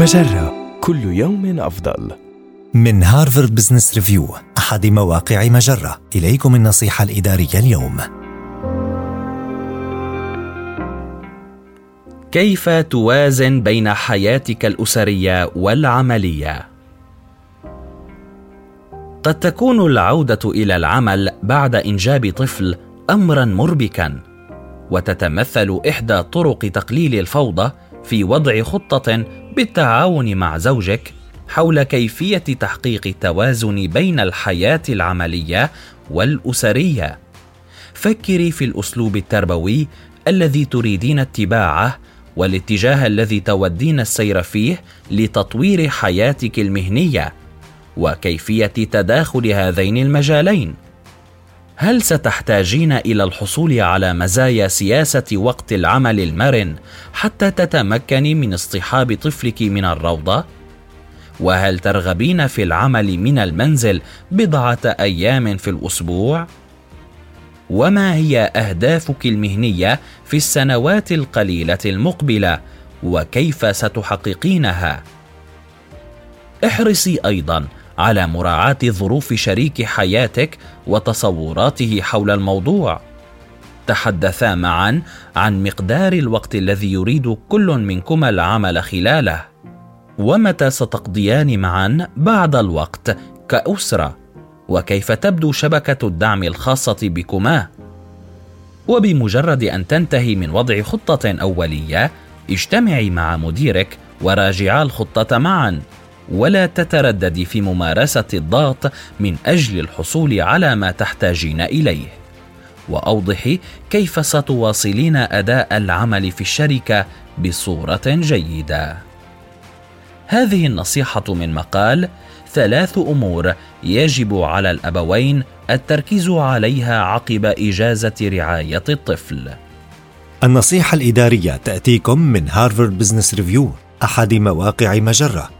مجرة كل يوم أفضل. من هارفارد بزنس ريفيو أحد مواقع مجرة إليكم النصيحة الإدارية اليوم كيف توازن بين حياتك الأسرية والعملية؟ قد تكون العودة إلى العمل بعد إنجاب طفل أمرا مربكا وتتمثل إحدى طرق تقليل الفوضى في وضع خطة بالتعاون مع زوجك حول كيفية تحقيق التوازن بين الحياة العملية والأسرية. فكري في الأسلوب التربوي الذي تريدين اتباعه والاتجاه الذي تودين السير فيه لتطوير حياتك المهنية وكيفية تداخل هذين المجالين. هل ستحتاجين إلى الحصول على مزايا سياسة وقت العمل المرن حتى تتمكني من اصطحاب طفلك من الروضة؟ وهل ترغبين في العمل من المنزل بضعة أيام في الأسبوع؟ وما هي أهدافك المهنية في السنوات القليلة المقبلة؟ وكيف ستحققينها؟ احرصي أيضا على مراعاة ظروف شريك حياتك وتصوراته حول الموضوع. تحدثا معا عن مقدار الوقت الذي يريد كل منكما العمل خلاله. ومتى ستقضيان معا بعد الوقت كأسرة؟ وكيف تبدو شبكة الدعم الخاصة بكما؟ وبمجرد أن تنتهي من وضع خطة أولية اجتمعي مع مديرك وراجعا الخطة معا. ولا تترددي في ممارسة الضغط من أجل الحصول على ما تحتاجين إليه. واوضحي كيف ستواصلين أداء العمل في الشركة بصورة جيدة. هذه النصيحة من مقال ثلاث أمور يجب على الأبوين التركيز عليها عقب إجازة رعاية الطفل النصيحة الإدارية تأتيكم من هارفارد بزنس ريفيو أحد مواقع مجرة.